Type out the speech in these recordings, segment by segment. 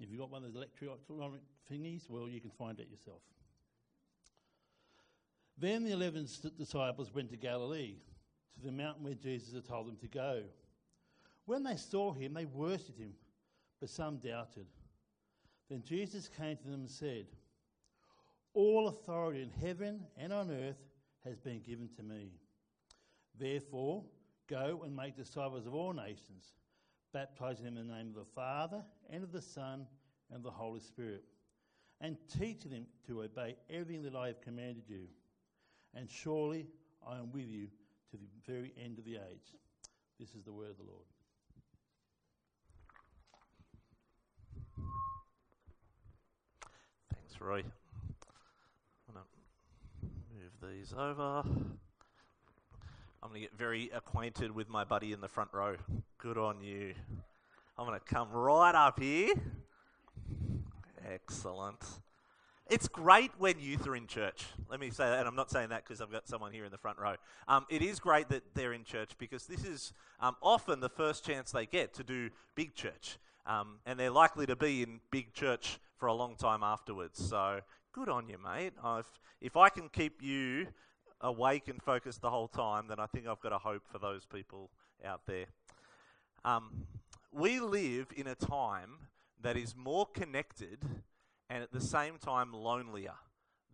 If you've got one of those electronic thingies, well, you can find it yourself. Then the eleven disciples went to Galilee, to the mountain where Jesus had told them to go. When they saw him, they worshipped him, but some doubted. Then Jesus came to them and said, All authority in heaven and on earth has been given to me. Therefore, go and make disciples of all nations, baptizing them in the name of the Father, and of the Son, and of the Holy Spirit, and teaching them to obey everything that I have commanded you. And surely I am with you to the very end of the age. This is the word of the Lord. Thanks, Roy. I'm going to move these over. I'm going to get very acquainted with my buddy in the front row. Good on you. I'm going to come right up here. Excellent. It's great when youth are in church. Let me say that, and I'm not saying that because I've got someone here in the front row. Um, it is great that they're in church because this is um, often the first chance they get to do big church. Um, and they're likely to be in big church for a long time afterwards. So good on you, mate. I've, if I can keep you awake and focused the whole time, then I think I've got a hope for those people out there. Um, we live in a time that is more connected and at the same time lonelier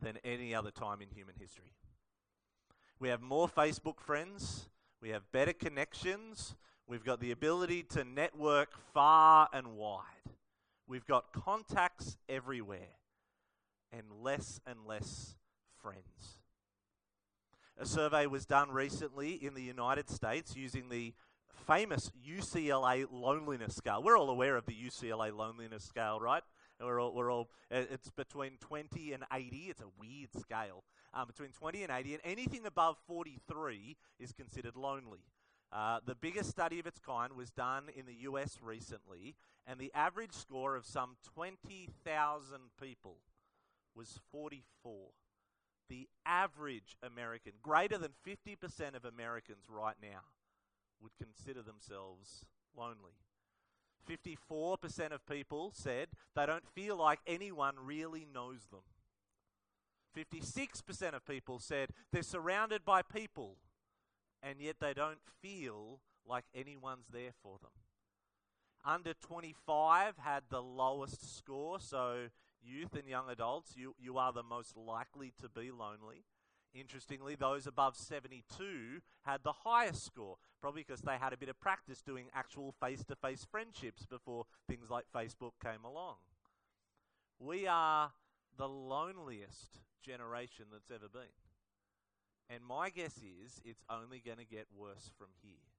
than any other time in human history. We have more Facebook friends, we have better connections, we've got the ability to network far and wide. We've got contacts everywhere and less and less friends. A survey was done recently in the United States using the famous UCLA loneliness scale. We're all aware of the UCLA loneliness scale, right? We're all, we're all, it's between 20 and 80. It's a weird scale. Um, between 20 and 80, and anything above 43 is considered lonely. Uh, the biggest study of its kind was done in the US recently, and the average score of some 20,000 people was 44. The average American, greater than 50% of Americans right now, would consider themselves lonely. 54% of people said they don't feel like anyone really knows them. 56% of people said they're surrounded by people and yet they don't feel like anyone's there for them. Under 25 had the lowest score, so youth and young adults, you, you are the most likely to be lonely. Interestingly, those above 72 had the highest score, probably because they had a bit of practice doing actual face to face friendships before things like Facebook came along. We are the loneliest generation that's ever been. And my guess is it's only going to get worse from here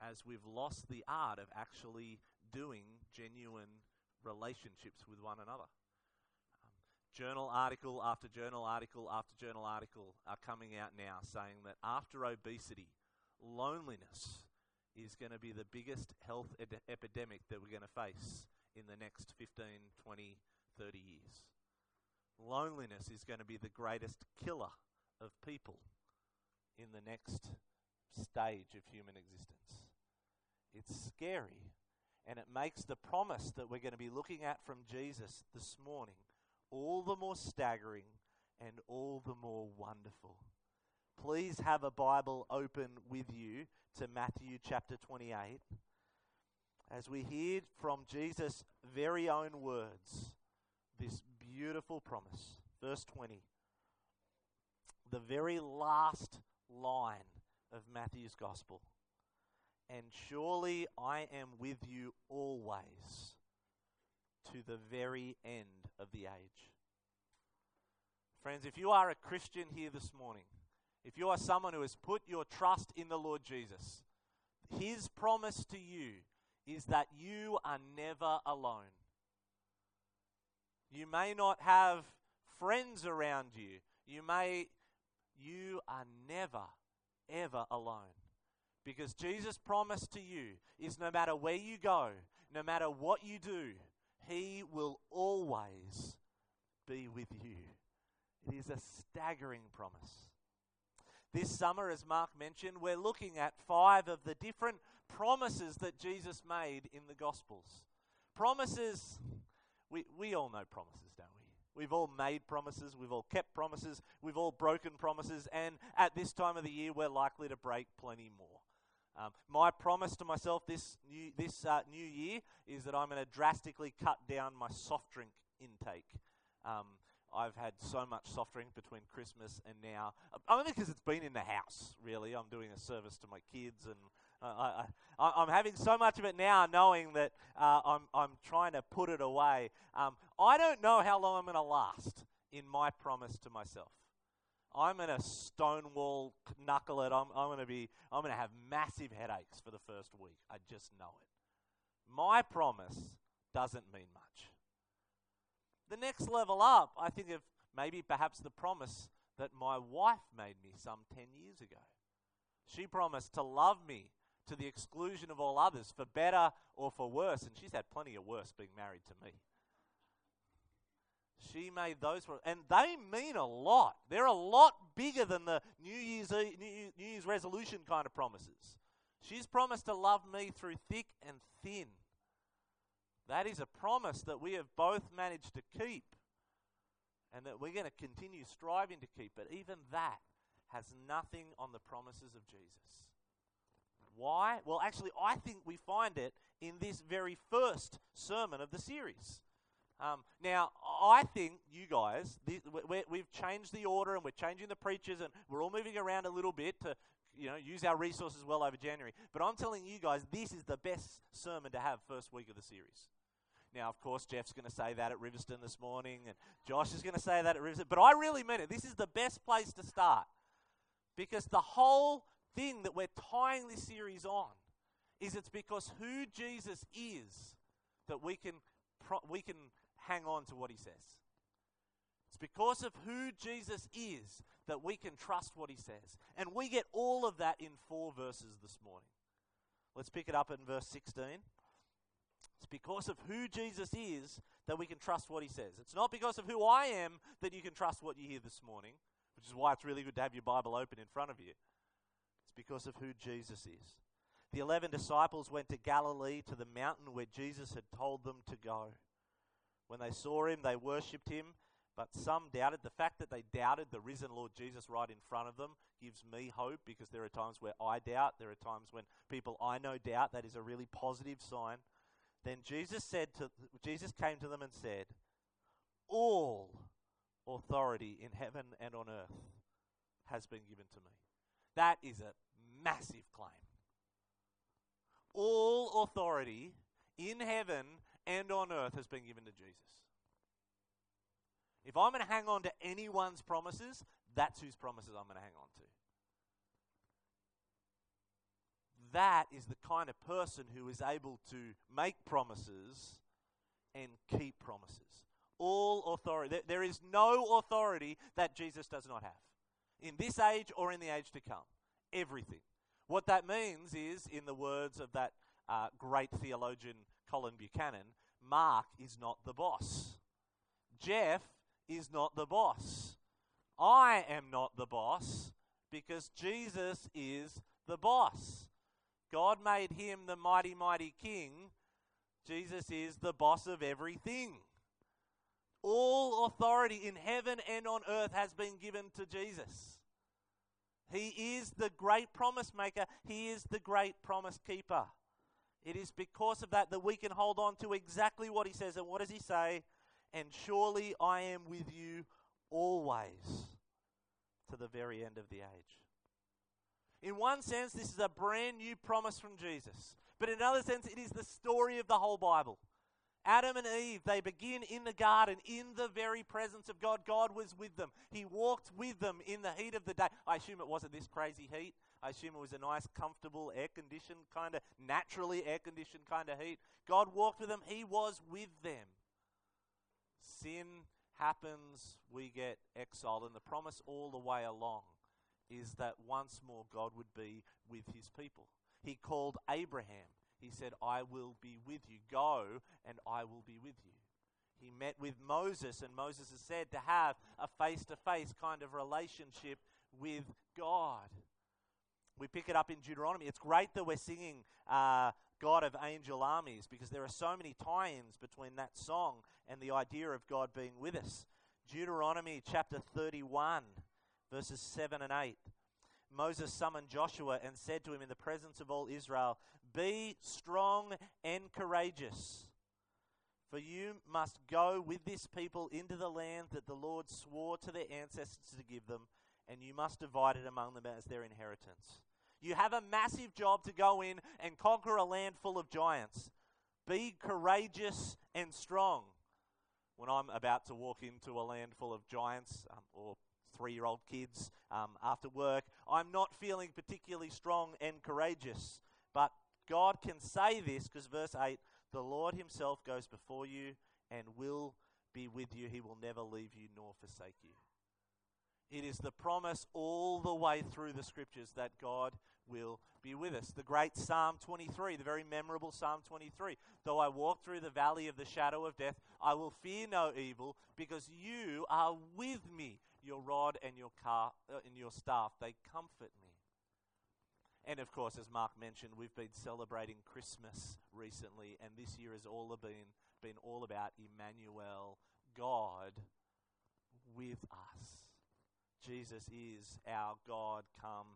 as we've lost the art of actually doing genuine relationships with one another. Journal article after journal article after journal article are coming out now saying that after obesity, loneliness is going to be the biggest health ed- epidemic that we're going to face in the next 15, 20, 30 years. Loneliness is going to be the greatest killer of people in the next stage of human existence. It's scary, and it makes the promise that we're going to be looking at from Jesus this morning all the more staggering and all the more wonderful. Please have a Bible open with you to Matthew chapter 28 as we hear from Jesus' very own words this beautiful promise. Verse 20, the very last line of Matthew's Gospel. And surely I am with you always to the very end of the age. Friends, if you are a Christian here this morning, if you are someone who has put your trust in the Lord Jesus, his promise to you is that you are never alone. You may not have friends around you. You may you are never ever alone. Because Jesus' promise to you is no matter where you go, no matter what you do, he will always be with you. It is a staggering promise. This summer, as Mark mentioned, we're looking at five of the different promises that Jesus made in the Gospels. Promises we, we all know promises, don't we? We've all made promises, we've all kept promises, we've all broken promises, and at this time of the year, we're likely to break plenty more. Um, my promise to myself this new, this uh, new year is that I'm going to drastically cut down my soft drink intake. Um, I've had so much soft drink between Christmas and now, only because it's been in the house, really. I'm doing a service to my kids and I, am having so much of it now, knowing that uh, I'm, I'm trying to put it away. Um, I don't know how long I'm going to last in my promise to myself. I'm going to stonewall knuckle it. I'm, I'm going to be. I'm going to have massive headaches for the first week. I just know it. My promise doesn't mean much. The next level up, I think of maybe perhaps the promise that my wife made me some 10 years ago. She promised to love me to the exclusion of all others, for better or for worse. And she's had plenty of worse being married to me. She made those, for us. and they mean a lot. They're a lot bigger than the New Year's, New Year's resolution kind of promises. She's promised to love me through thick and thin. That is a promise that we have both managed to keep and that we're going to continue striving to keep. But even that has nothing on the promises of Jesus. Why? Well, actually, I think we find it in this very first sermon of the series. Um, now, I think you guys, we have changed the order and we're changing the preachers and we're all moving around a little bit to you know, use our resources well over January. But I'm telling you guys, this is the best sermon to have first week of the series. Now, of course, Jeff's going to say that at Riverstone this morning, and Josh is going to say that at Riverstone. But I really mean it. This is the best place to start because the whole thing that we're tying this series on is it's because who Jesus is that we can we can hang on to what he says. It's because of who Jesus is that we can trust what he says. And we get all of that in four verses this morning. Let's pick it up in verse 16. It's because of who Jesus is that we can trust what he says. It's not because of who I am that you can trust what you hear this morning, which is why it's really good to have your Bible open in front of you. It's because of who Jesus is. The eleven disciples went to Galilee to the mountain where Jesus had told them to go. When they saw him, they worshipped him, but some doubted. The fact that they doubted the risen Lord Jesus right in front of them gives me hope because there are times where I doubt. There are times when people I know doubt. That is a really positive sign. Then Jesus said to Jesus came to them and said, "All authority in heaven and on earth has been given to me." That is a massive claim. All authority in heaven and on earth has been given to Jesus. If I'm going to hang on to anyone's promises, that's whose promises I'm going to hang on to. That is the kind of person who is able to make promises and keep promises. All authority. There is no authority that Jesus does not have in this age or in the age to come. Everything. What that means is, in the words of that uh, great theologian Colin Buchanan, Mark is not the boss. Jeff is not the boss. I am not the boss because Jesus is the boss. God made him the mighty, mighty king. Jesus is the boss of everything. All authority in heaven and on earth has been given to Jesus. He is the great promise maker, He is the great promise keeper. It is because of that that we can hold on to exactly what He says. And what does He say? And surely I am with you always to the very end of the age. In one sense, this is a brand new promise from Jesus. But in another sense, it is the story of the whole Bible. Adam and Eve, they begin in the garden in the very presence of God. God was with them. He walked with them in the heat of the day. I assume it wasn't this crazy heat. I assume it was a nice, comfortable, air conditioned kind of, naturally air conditioned kind of heat. God walked with them. He was with them. Sin happens, we get exiled. And the promise all the way along is that once more God would be with his people. He called Abraham he said, I will be with you. Go, and I will be with you. He met with Moses, and Moses is said to have a face to face kind of relationship with God. We pick it up in Deuteronomy. It's great that we're singing uh, God of angel armies because there are so many tie ins between that song and the idea of God being with us. Deuteronomy chapter 31, verses 7 and 8. Moses summoned Joshua and said to him in the presence of all Israel, Be strong and courageous, for you must go with this people into the land that the Lord swore to their ancestors to give them, and you must divide it among them as their inheritance. You have a massive job to go in and conquer a land full of giants. Be courageous and strong. When I'm about to walk into a land full of giants um, or three year old kids um, after work, I'm not feeling particularly strong and courageous. But God can say this because verse 8 the Lord Himself goes before you and will be with you. He will never leave you nor forsake you. It is the promise all the way through the scriptures that God will be with us. The great Psalm 23, the very memorable Psalm 23. Though I walk through the valley of the shadow of death, I will fear no evil because you are with me. Your rod and your car uh, and your staff, they comfort me. And of course, as Mark mentioned, we've been celebrating Christmas recently, and this year has all been, been all about Emmanuel, God with us. Jesus is our God come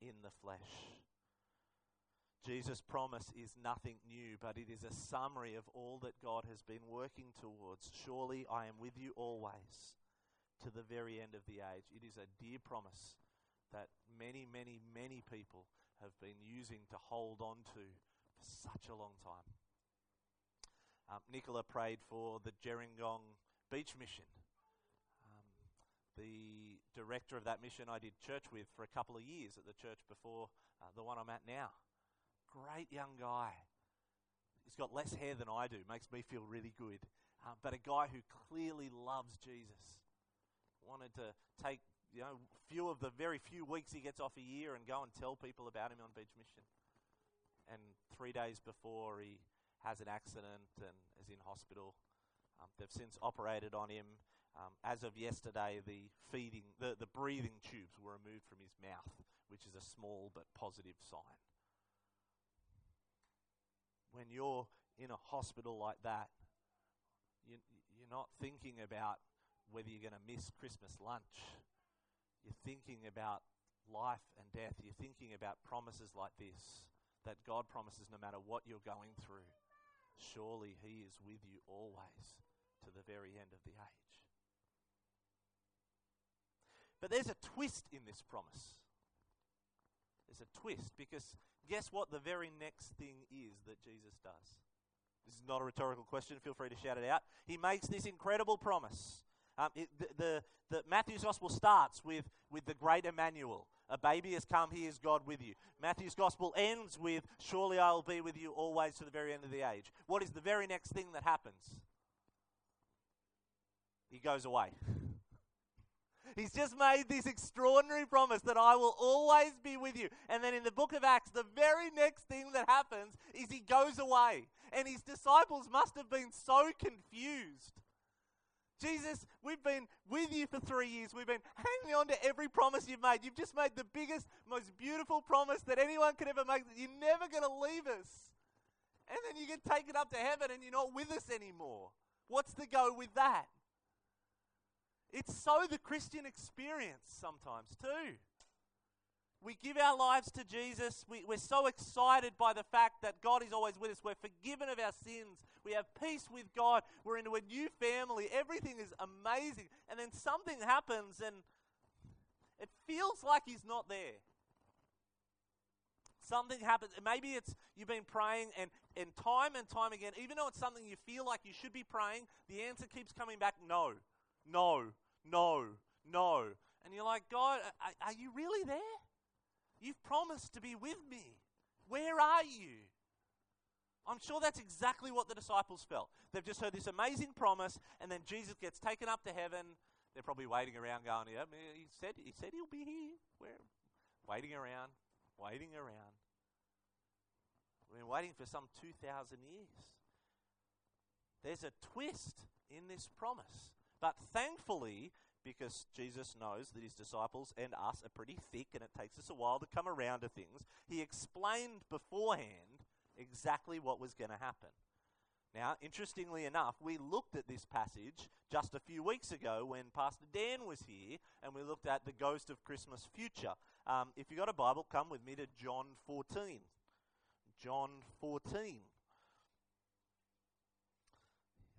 in the flesh. Jesus' promise is nothing new, but it is a summary of all that God has been working towards. Surely I am with you always to the very end of the age. It is a dear promise that many, many, many people have been using to hold on to for such a long time. Um, Nicola prayed for the Gerringong Beach Mission. Um, the director of that mission I did church with for a couple of years at the church before uh, the one I'm at now. Great young guy. He's got less hair than I do, makes me feel really good. Um, but a guy who clearly loves Jesus. Wanted to take, you know, few of the very few weeks he gets off a year and go and tell people about him on Beach Mission. And three days before he has an accident and is in hospital. Um, they've since operated on him. Um, as of yesterday, the feeding, the, the breathing tubes were removed from his mouth, which is a small but positive sign when you're in a hospital like that, you, you're not thinking about whether you're going to miss Christmas lunch. You're thinking about life and death. You're thinking about promises like this that God promises no matter what you're going through, surely He is with you always to the very end of the age. But there's a twist in this promise. There's a twist because guess what the very next thing is that Jesus does? This is not a rhetorical question. Feel free to shout it out. He makes this incredible promise. Um, it, the, the, the, Matthew's gospel starts with, with the great Emmanuel. A baby has come, he is God with you. Matthew's gospel ends with, Surely I will be with you always to the very end of the age. What is the very next thing that happens? He goes away. He's just made this extraordinary promise that I will always be with you. And then in the book of Acts, the very next thing that happens is he goes away. And his disciples must have been so confused. Jesus, we've been with you for three years. We've been hanging on to every promise you've made. You've just made the biggest, most beautiful promise that anyone could ever make that you're never going to leave us. And then you get taken up to heaven and you're not with us anymore. What's the go with that? It's so the Christian experience sometimes, too. We give our lives to Jesus. We, we're so excited by the fact that God is always with us. We're forgiven of our sins. We have peace with God. We're into a new family. Everything is amazing. And then something happens and it feels like He's not there. Something happens. Maybe it's you've been praying and, and time and time again, even though it's something you feel like you should be praying, the answer keeps coming back no no, no, no. And you're like, God, are, are you really there? You've promised to be with me. Where are you? I'm sure that's exactly what the disciples felt. They've just heard this amazing promise, and then Jesus gets taken up to heaven. They're probably waiting around, going, "Yeah, he said he said he'll be here." We're waiting around, waiting around. We've been waiting for some two thousand years. There's a twist in this promise. But thankfully, because Jesus knows that his disciples and us are pretty thick and it takes us a while to come around to things, he explained beforehand exactly what was going to happen. Now, interestingly enough, we looked at this passage just a few weeks ago when Pastor Dan was here and we looked at the ghost of Christmas future. Um, if you've got a Bible, come with me to John 14. John 14.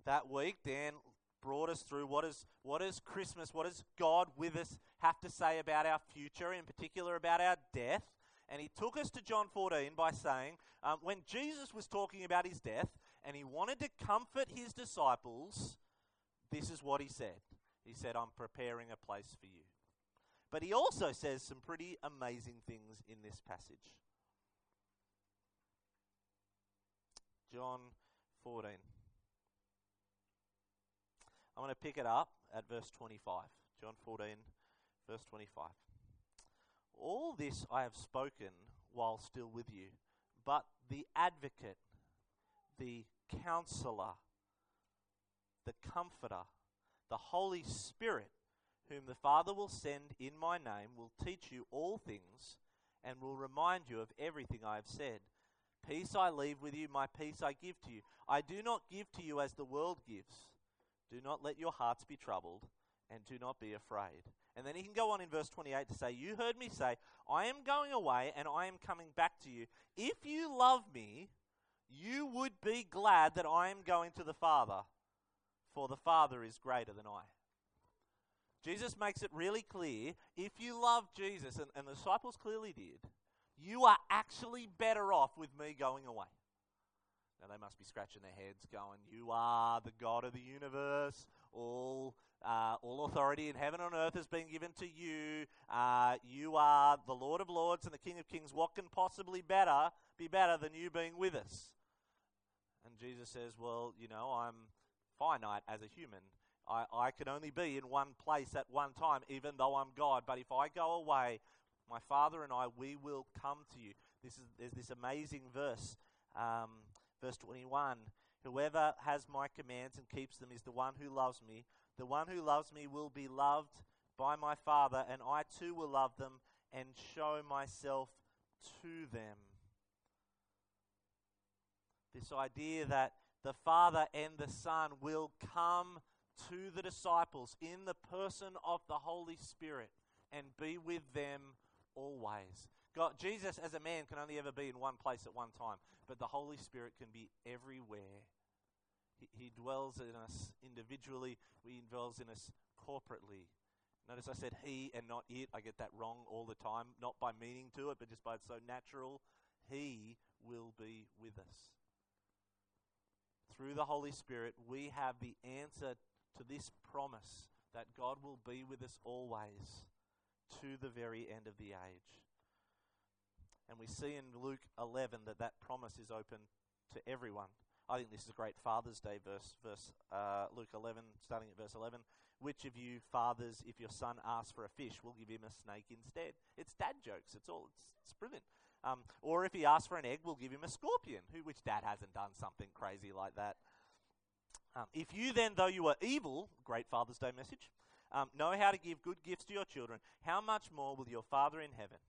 That week, Dan brought us through what is what is Christmas, what does God with us have to say about our future, in particular about our death. And he took us to John 14 by saying, um, when Jesus was talking about his death and he wanted to comfort his disciples, this is what he said. He said, I'm preparing a place for you. But he also says some pretty amazing things in this passage. John 14. I'm going to pick it up at verse 25. John 14, verse 25. All this I have spoken while still with you, but the advocate, the counselor, the comforter, the Holy Spirit, whom the Father will send in my name, will teach you all things and will remind you of everything I have said. Peace I leave with you, my peace I give to you. I do not give to you as the world gives. Do not let your hearts be troubled, and do not be afraid. And then he can go on in verse 28 to say, You heard me say, I am going away and I am coming back to you. If you love me, you would be glad that I am going to the Father, for the Father is greater than I. Jesus makes it really clear if you love Jesus, and, and the disciples clearly did, you are actually better off with me going away. Now they must be scratching their heads, going, You are the God of the universe. All, uh, all authority in heaven and earth has been given to you. Uh, you are the Lord of lords and the King of kings. What can possibly better be better than you being with us? And Jesus says, Well, you know, I'm finite as a human. I, I can only be in one place at one time, even though I'm God. But if I go away, my Father and I, we will come to you. This is there's this amazing verse. Um, Verse 21 Whoever has my commands and keeps them is the one who loves me. The one who loves me will be loved by my Father, and I too will love them and show myself to them. This idea that the Father and the Son will come to the disciples in the person of the Holy Spirit and be with them always. God, Jesus as a man can only ever be in one place at one time, but the Holy Spirit can be everywhere. He, he dwells in us individually, He dwells in us corporately. Notice I said he and not it. I get that wrong all the time, not by meaning to it, but just by it's so natural. He will be with us. Through the Holy Spirit, we have the answer to this promise that God will be with us always to the very end of the age. And we see in Luke 11 that that promise is open to everyone. I think this is a great Father's Day verse, verse uh, Luke 11, starting at verse 11. Which of you fathers, if your son asks for a fish, will give him a snake instead? It's dad jokes. It's all. It's, it's brilliant. Um, or if he asks for an egg, we'll give him a scorpion. Who, which dad hasn't done something crazy like that? Um, if you then, though you are evil, great Father's Day message, um, know how to give good gifts to your children, how much more will your Father in heaven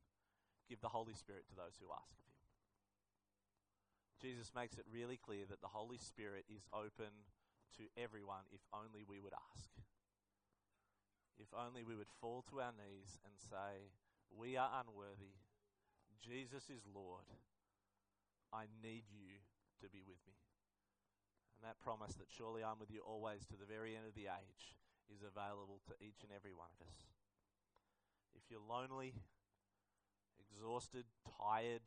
give the Holy Spirit to those who ask of him. Jesus makes it really clear that the Holy Spirit is open to everyone if only we would ask. If only we would fall to our knees and say, We are unworthy. Jesus is Lord. I need you to be with me. And that promise that surely I'm with you always to the very end of the age is available to each and every one of us. If you're lonely, exhausted, tired.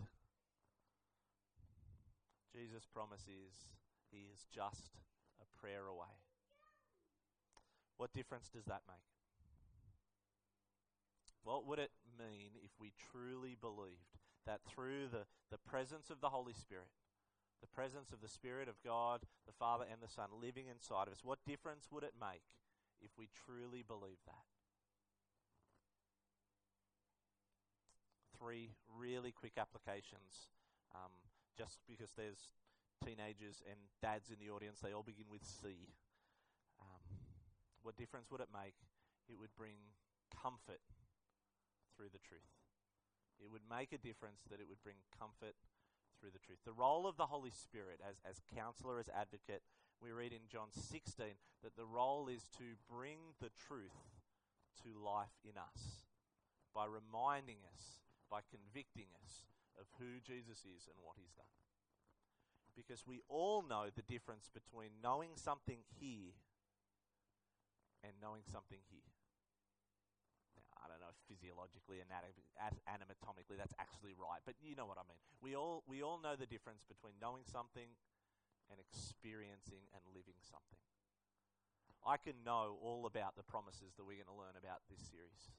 Jesus' promises He is just a prayer away. What difference does that make? What would it mean if we truly believed that through the, the presence of the Holy Spirit, the presence of the Spirit of God, the Father, and the Son living inside of us, what difference would it make if we truly believe that? Three really quick applications. Um, just because there's teenagers and dads in the audience, they all begin with C. Um, what difference would it make? It would bring comfort through the truth. It would make a difference that it would bring comfort through the truth. The role of the Holy Spirit as, as counselor, as advocate, we read in John 16 that the role is to bring the truth to life in us by reminding us, by convicting us of who Jesus is and what he's done. Because we all know the difference between knowing something here and knowing something here. Now, I don't know if physiologically anatomically that's actually right, but you know what I mean. We all, we all know the difference between knowing something and experiencing and living something. I can know all about the promises that we're going to learn about this series.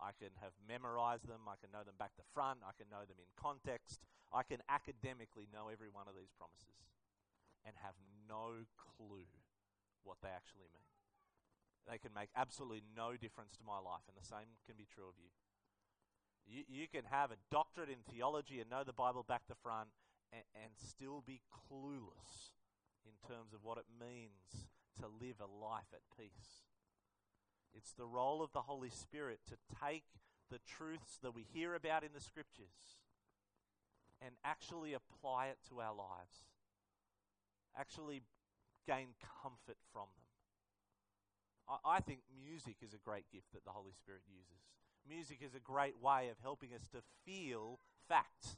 I can have memorized them, I can know them back to front, I can know them in context, I can academically know every one of these promises and have no clue what they actually mean. They can make absolutely no difference to my life, and the same can be true of you. You, you can have a doctorate in theology and know the Bible back to front and, and still be clueless in terms of what it means to live a life at peace. It's the role of the Holy Spirit to take the truths that we hear about in the scriptures and actually apply it to our lives, actually gain comfort from them. I, I think music is a great gift that the Holy Spirit uses. Music is a great way of helping us to feel facts.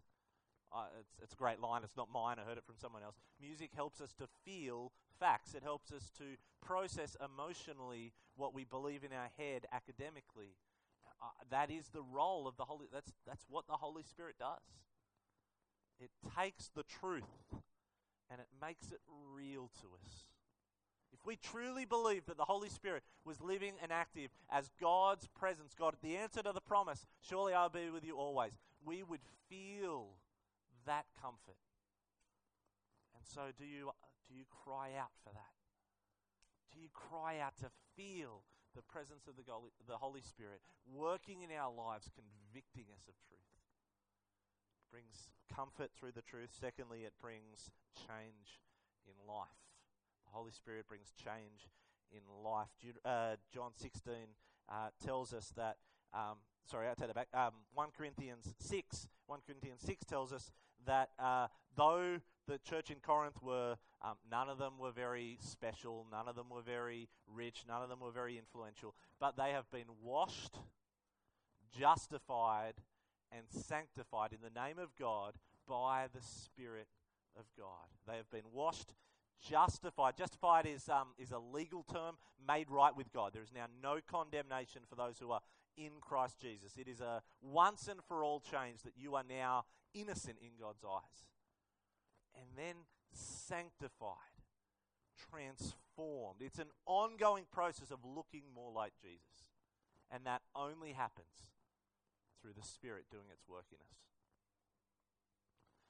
Uh, it's, it's a great line. It's not mine. I heard it from someone else. Music helps us to feel facts. It helps us to process emotionally what we believe in our head academically. Uh, that is the role of the Holy. That's that's what the Holy Spirit does. It takes the truth and it makes it real to us. If we truly believe that the Holy Spirit was living and active as God's presence, God, the answer to the promise, surely I'll be with you always, we would feel that comfort. And so, do you, do you cry out for that? Do you cry out to feel the presence of the, Holy Spirit working in our lives, convicting us of truth? It brings comfort through the truth. Secondly, it brings change in life. The Holy Spirit brings change in life. Uh, John 16 uh, tells us that, um, sorry, I take that back. Um, 1 Corinthians 6, 1 Corinthians 6 tells us that uh, though the church in Corinth were, um, none of them were very special, none of them were very rich, none of them were very influential, but they have been washed, justified, and sanctified in the name of God by the Spirit of God. They have been washed, justified. Justified is, um, is a legal term, made right with God. There is now no condemnation for those who are in Christ Jesus. It is a once and for all change that you are now innocent in God's eyes. And then sanctified, transformed. It's an ongoing process of looking more like Jesus. And that only happens through the Spirit doing its work in us.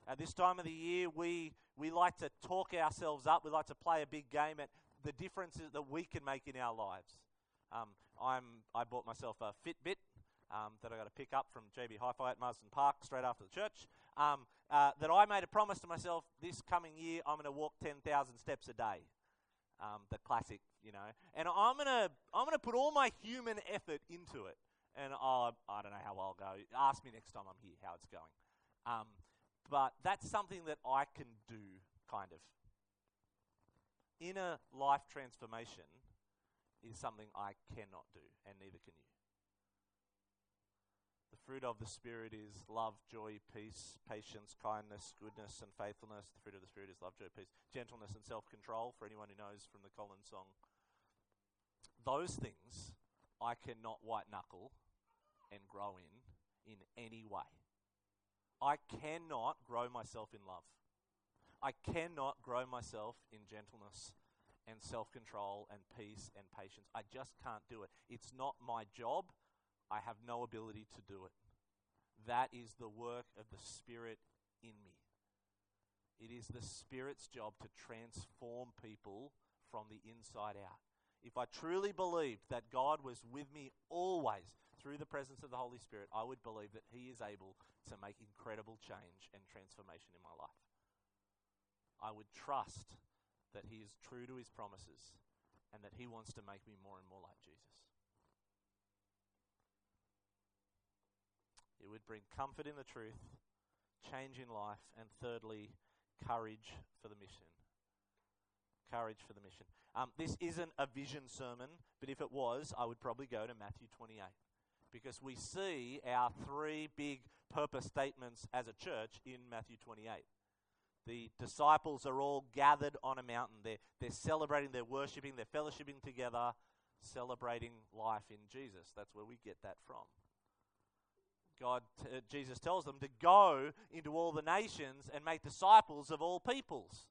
At this time of the year, we, we like to talk ourselves up. We like to play a big game at the differences that we can make in our lives. Um, I'm, I bought myself a Fitbit um, that I got to pick up from JB Hi-Fi at Marsden Park straight after the church. Um, uh, that I made a promise to myself this coming year I'm going to walk 10,000 steps a day. Um, the classic, you know. And I'm going to I'm to put all my human effort into it. And oh, I don't know how I'll go. Ask me next time I'm here how it's going. Um, but that's something that I can do, kind of. Inner life transformation is something I cannot do, and neither can you. Fruit of the Spirit is love, joy, peace, patience, kindness, goodness, and faithfulness. The fruit of the Spirit is love, joy, peace, gentleness, and self control, for anyone who knows from the Collins song. Those things I cannot white knuckle and grow in in any way. I cannot grow myself in love. I cannot grow myself in gentleness and self control and peace and patience. I just can't do it. It's not my job. I have no ability to do it. That is the work of the Spirit in me. It is the Spirit's job to transform people from the inside out. If I truly believed that God was with me always through the presence of the Holy Spirit, I would believe that He is able to make incredible change and transformation in my life. I would trust that He is true to His promises and that He wants to make me more and more like Jesus. It would bring comfort in the truth, change in life, and thirdly, courage for the mission. Courage for the mission. Um, this isn't a vision sermon, but if it was, I would probably go to Matthew 28 because we see our three big purpose statements as a church in Matthew 28. The disciples are all gathered on a mountain. They're, they're celebrating, they're worshiping, they're fellowshipping together, celebrating life in Jesus. That's where we get that from. God, uh, Jesus tells them to go into all the nations and make disciples of all peoples.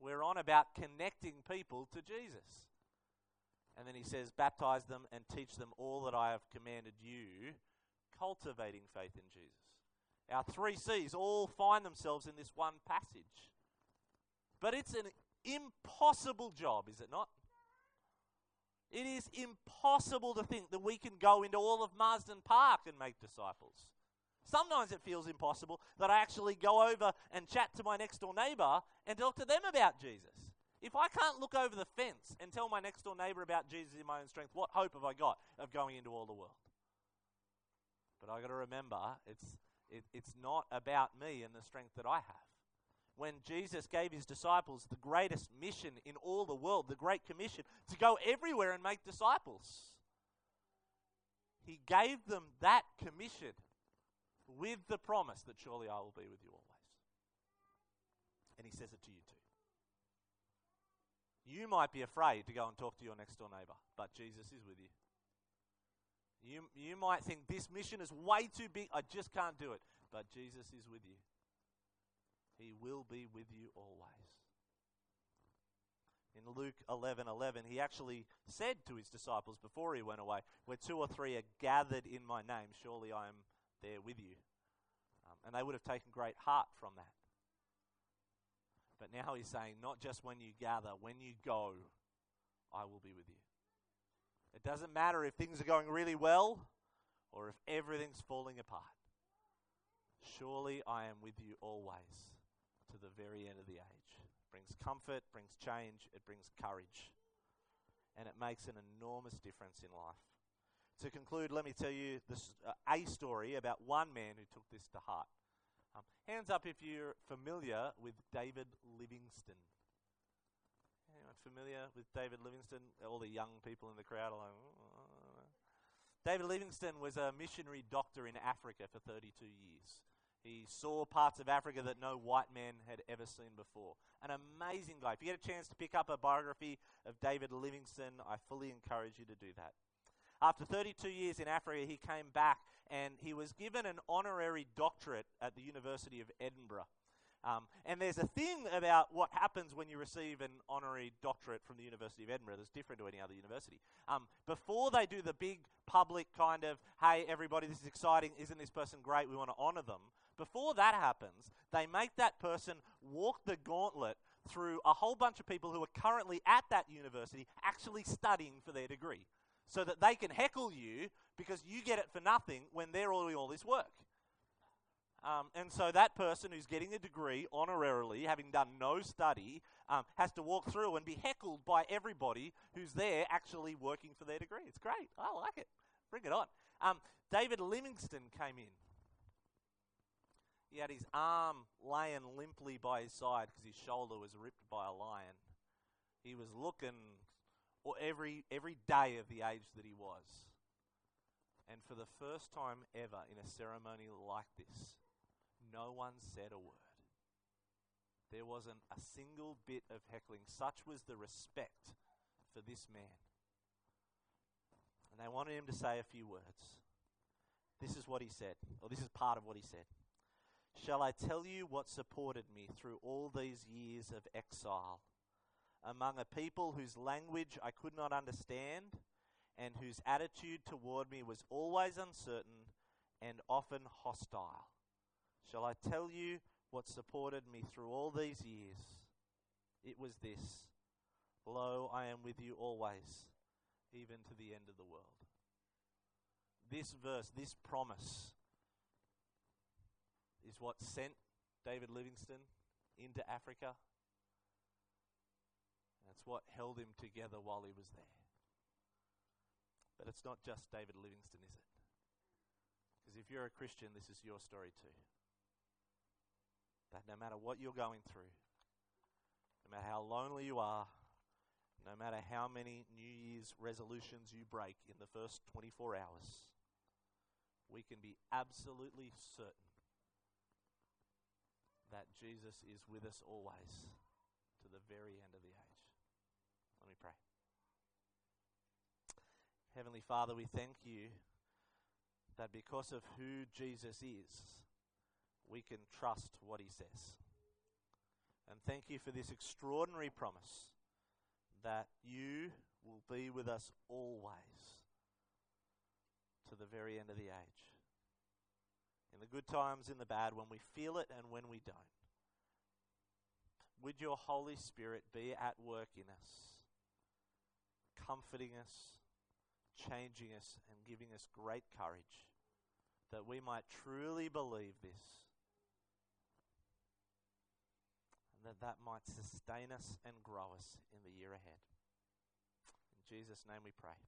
We're on about connecting people to Jesus. And then he says, baptize them and teach them all that I have commanded you, cultivating faith in Jesus. Our three C's all find themselves in this one passage. But it's an impossible job, is it not? It is impossible to think that we can go into all of Marsden Park and make disciples. Sometimes it feels impossible that I actually go over and chat to my next door neighbor and talk to them about Jesus. If I can't look over the fence and tell my next door neighbor about Jesus in my own strength, what hope have I got of going into all the world? But I've got to remember, it's, it, it's not about me and the strength that I have. When Jesus gave his disciples the greatest mission in all the world, the Great Commission, to go everywhere and make disciples, he gave them that commission with the promise that surely I will be with you always. And he says it to you too. You might be afraid to go and talk to your next door neighbor, but Jesus is with you. You, you might think this mission is way too big, I just can't do it, but Jesus is with you. He will be with you always. In Luke 11 11, he actually said to his disciples before he went away, Where two or three are gathered in my name, surely I am there with you. Um, and they would have taken great heart from that. But now he's saying, not just when you gather, when you go, I will be with you. It doesn't matter if things are going really well or if everything's falling apart. Surely I am with you always to the very end of the age. It brings comfort, brings change, it brings courage. And it makes an enormous difference in life. To conclude, let me tell you this, uh, a story about one man who took this to heart. Um, hands up if you're familiar with David Livingstone. Anyone familiar with David Livingstone? All the young people in the crowd are like. David Livingstone was a missionary doctor in Africa for 32 years. He saw parts of Africa that no white man had ever seen before. An amazing guy. If you get a chance to pick up a biography of David Livingstone, I fully encourage you to do that. After 32 years in Africa, he came back and he was given an honorary doctorate at the University of Edinburgh. Um, and there's a thing about what happens when you receive an honorary doctorate from the University of Edinburgh that's different to any other university. Um, before they do the big public kind of, hey, everybody, this is exciting, isn't this person great, we want to honor them, before that happens, they make that person walk the gauntlet through a whole bunch of people who are currently at that university actually studying for their degree so that they can heckle you because you get it for nothing when they're doing all this work. Um, and so that person who's getting a degree honorarily, having done no study, um, has to walk through and be heckled by everybody who's there actually working for their degree. It's great. I like it. Bring it on. Um, David Livingstone came in. He had his arm laying limply by his side because his shoulder was ripped by a lion. He was looking every, every day of the age that he was. And for the first time ever in a ceremony like this, no one said a word. There wasn't a single bit of heckling. Such was the respect for this man. And they wanted him to say a few words. This is what he said, or this is part of what he said. Shall I tell you what supported me through all these years of exile? among a people whose language I could not understand and whose attitude toward me was always uncertain and often hostile. Shall I tell you what supported me through all these years? It was this Lo, I am with you always, even to the end of the world. This verse, this promise, is what sent David Livingstone into Africa that's what held him together while he was there. But it's not just David Livingstone, is it? Because if you're a Christian, this is your story too. that no matter what you're going through, no matter how lonely you are, no matter how many New Year's resolutions you break in the first 24 hours, we can be absolutely certain that Jesus is with us always to the very end of the age. Let me pray. Heavenly Father, we thank you that because of who Jesus is, we can trust what he says. And thank you for this extraordinary promise that you will be with us always to the very end of the age. In the good times, in the bad, when we feel it and when we don't. Would your Holy Spirit be at work in us, comforting us, changing us, and giving us great courage that we might truly believe this and that that might sustain us and grow us in the year ahead. In Jesus' name we pray.